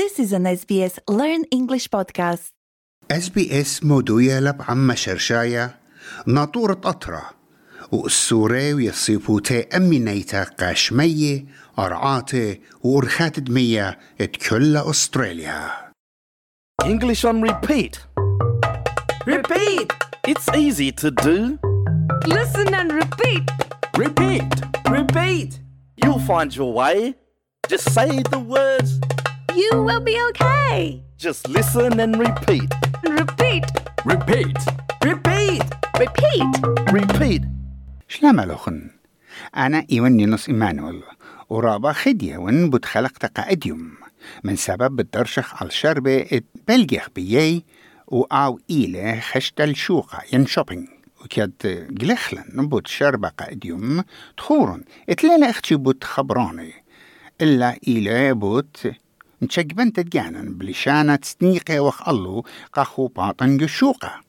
This is an SBS Learn English podcast. اس بي اس مودوية لب عم شرشاية ناطورة قطرة وقصوري ويصيبوتي أمينيتا قاشمية أرعاتي وأرخات دمية اتكل أستراليا English on repeat. Repeat! It's easy to do. Listen and repeat. Repeat! Repeat! You'll find your way. Just say the words. You will be okay. Just listen and repeat. Repeat. Repeat! Repeat! Repeat. Repeat. شلام لخن أنا إيوان نينوس إيمانويل ورابا خدية ون بتخلق تقاعديوم من سبب بتدرشخ على شربة بلجيخ بيي وآو إيلة خشت الشوقة ين شوبينج وكاد جلخلن بوت شربة قاعديوم تخورن اتلالا أختي بوت خبراني إلا إيلة بوت نشجبن تدجانن بلشانة سنيقة وخ الله قاخو باطن جشوقة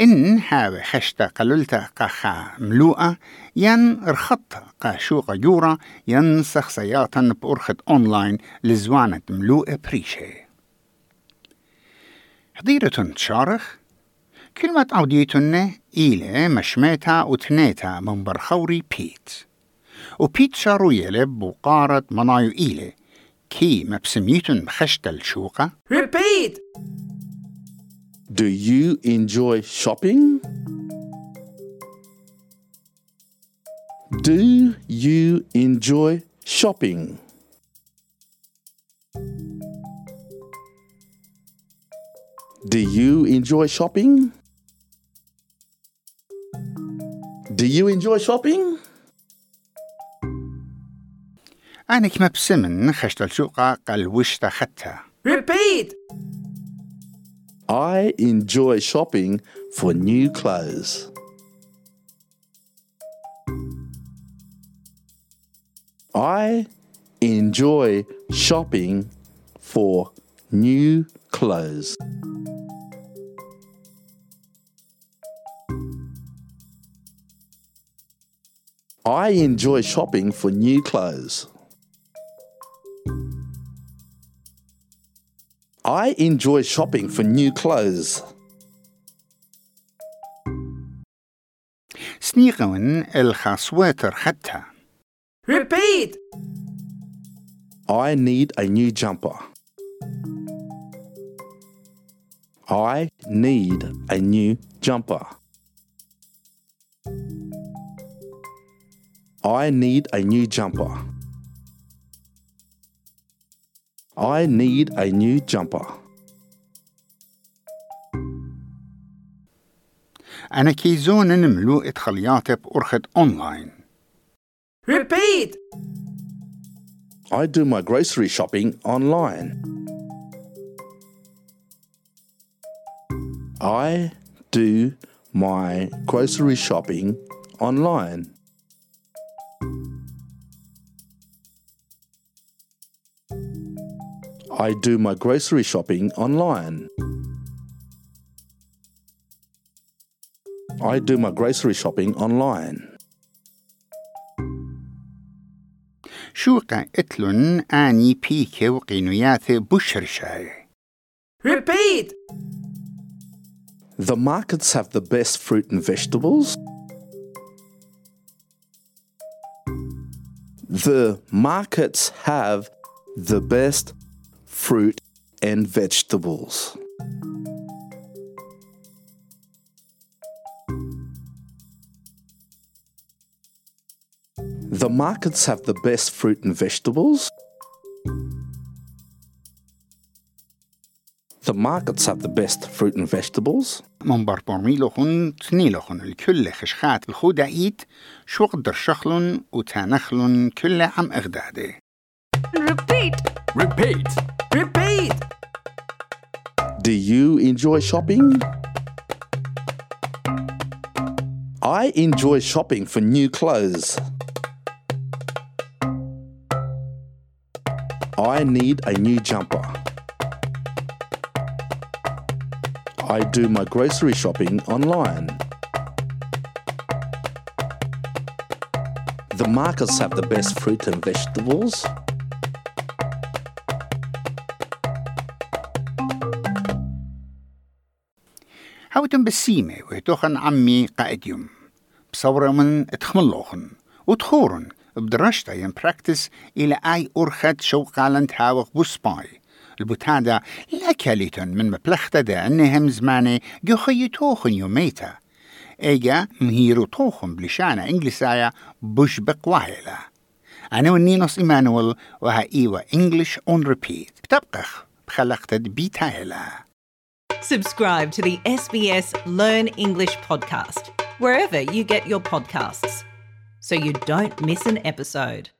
إن هاوي خشتا قللتا قاخا ملوءة ين رخط قاشوقة جورا ين سخصياتا بأرخت أونلاين لزوانة ملوءة بريشة حضيرة شارخ كلمة عوديتن إيلة مشميتا وتنيتا من برخوري بيت وبيت شارو يلب وقارت منايو إيلة كي مبسميتن بخشتا الشوقة Repeat! Do you enjoy shopping? Do you enjoy shopping? Do you enjoy shopping? Do you enjoy shopping? أنك مبسمن خشتا الشوقة قال وشتا خدتها Repeat! I enjoy shopping for new clothes. I enjoy shopping for new clothes. I enjoy shopping for new clothes. I enjoy shopping for new clothes. سنيقون الخاصواتر خدتها Repeat! I need a new jumper. I need a new jumper. I need a new jumper. I need a new jumper. أنا كيزون ملوءة خلياتي بأرخت أونلاين Repeat! I do my grocery shopping online. I do my grocery shopping online. I do my grocery shopping online. I do my grocery shopping online. شوقة اتلن آني بيكي وقينوياتي بشرشاي Repeat! The markets have the best fruit and vegetables. The markets have the best fruit and vegetables. The markets have the best fruit and vegetables. The markets have the best fruit and vegetables. من بربرميلوخن تنيلوخن الكل خشخات الخودعيت شو قدر شخلن وتانخلن كل عم اغدادي Repeat. Repeat! Repeat! Do you enjoy shopping? I enjoy shopping for new clothes. I need a new jumper. I do my grocery shopping online. The markets have the best fruit and vegetables. وتم بسيمة ويتوخن عمي قائديوم بصورة من اتخملوخن وتخورن بدرشتا ين براكتس إلى أي أرخت شوقالن تهاوخ بوسباي البوتادا لا كاليتن من مبلختا دا أنهم زماني جوخيتوخن يوميتا. إيجا مهيرو توخن بلشانة إنجليسايا بوش بقواهلا أنا ونينوس إيمانويل وها إيوا إنجليش أون ريبيت بتبقخ بخلقتد بيتاهلا Subscribe to the SBS Learn English podcast wherever you get your podcasts so you don't miss an episode.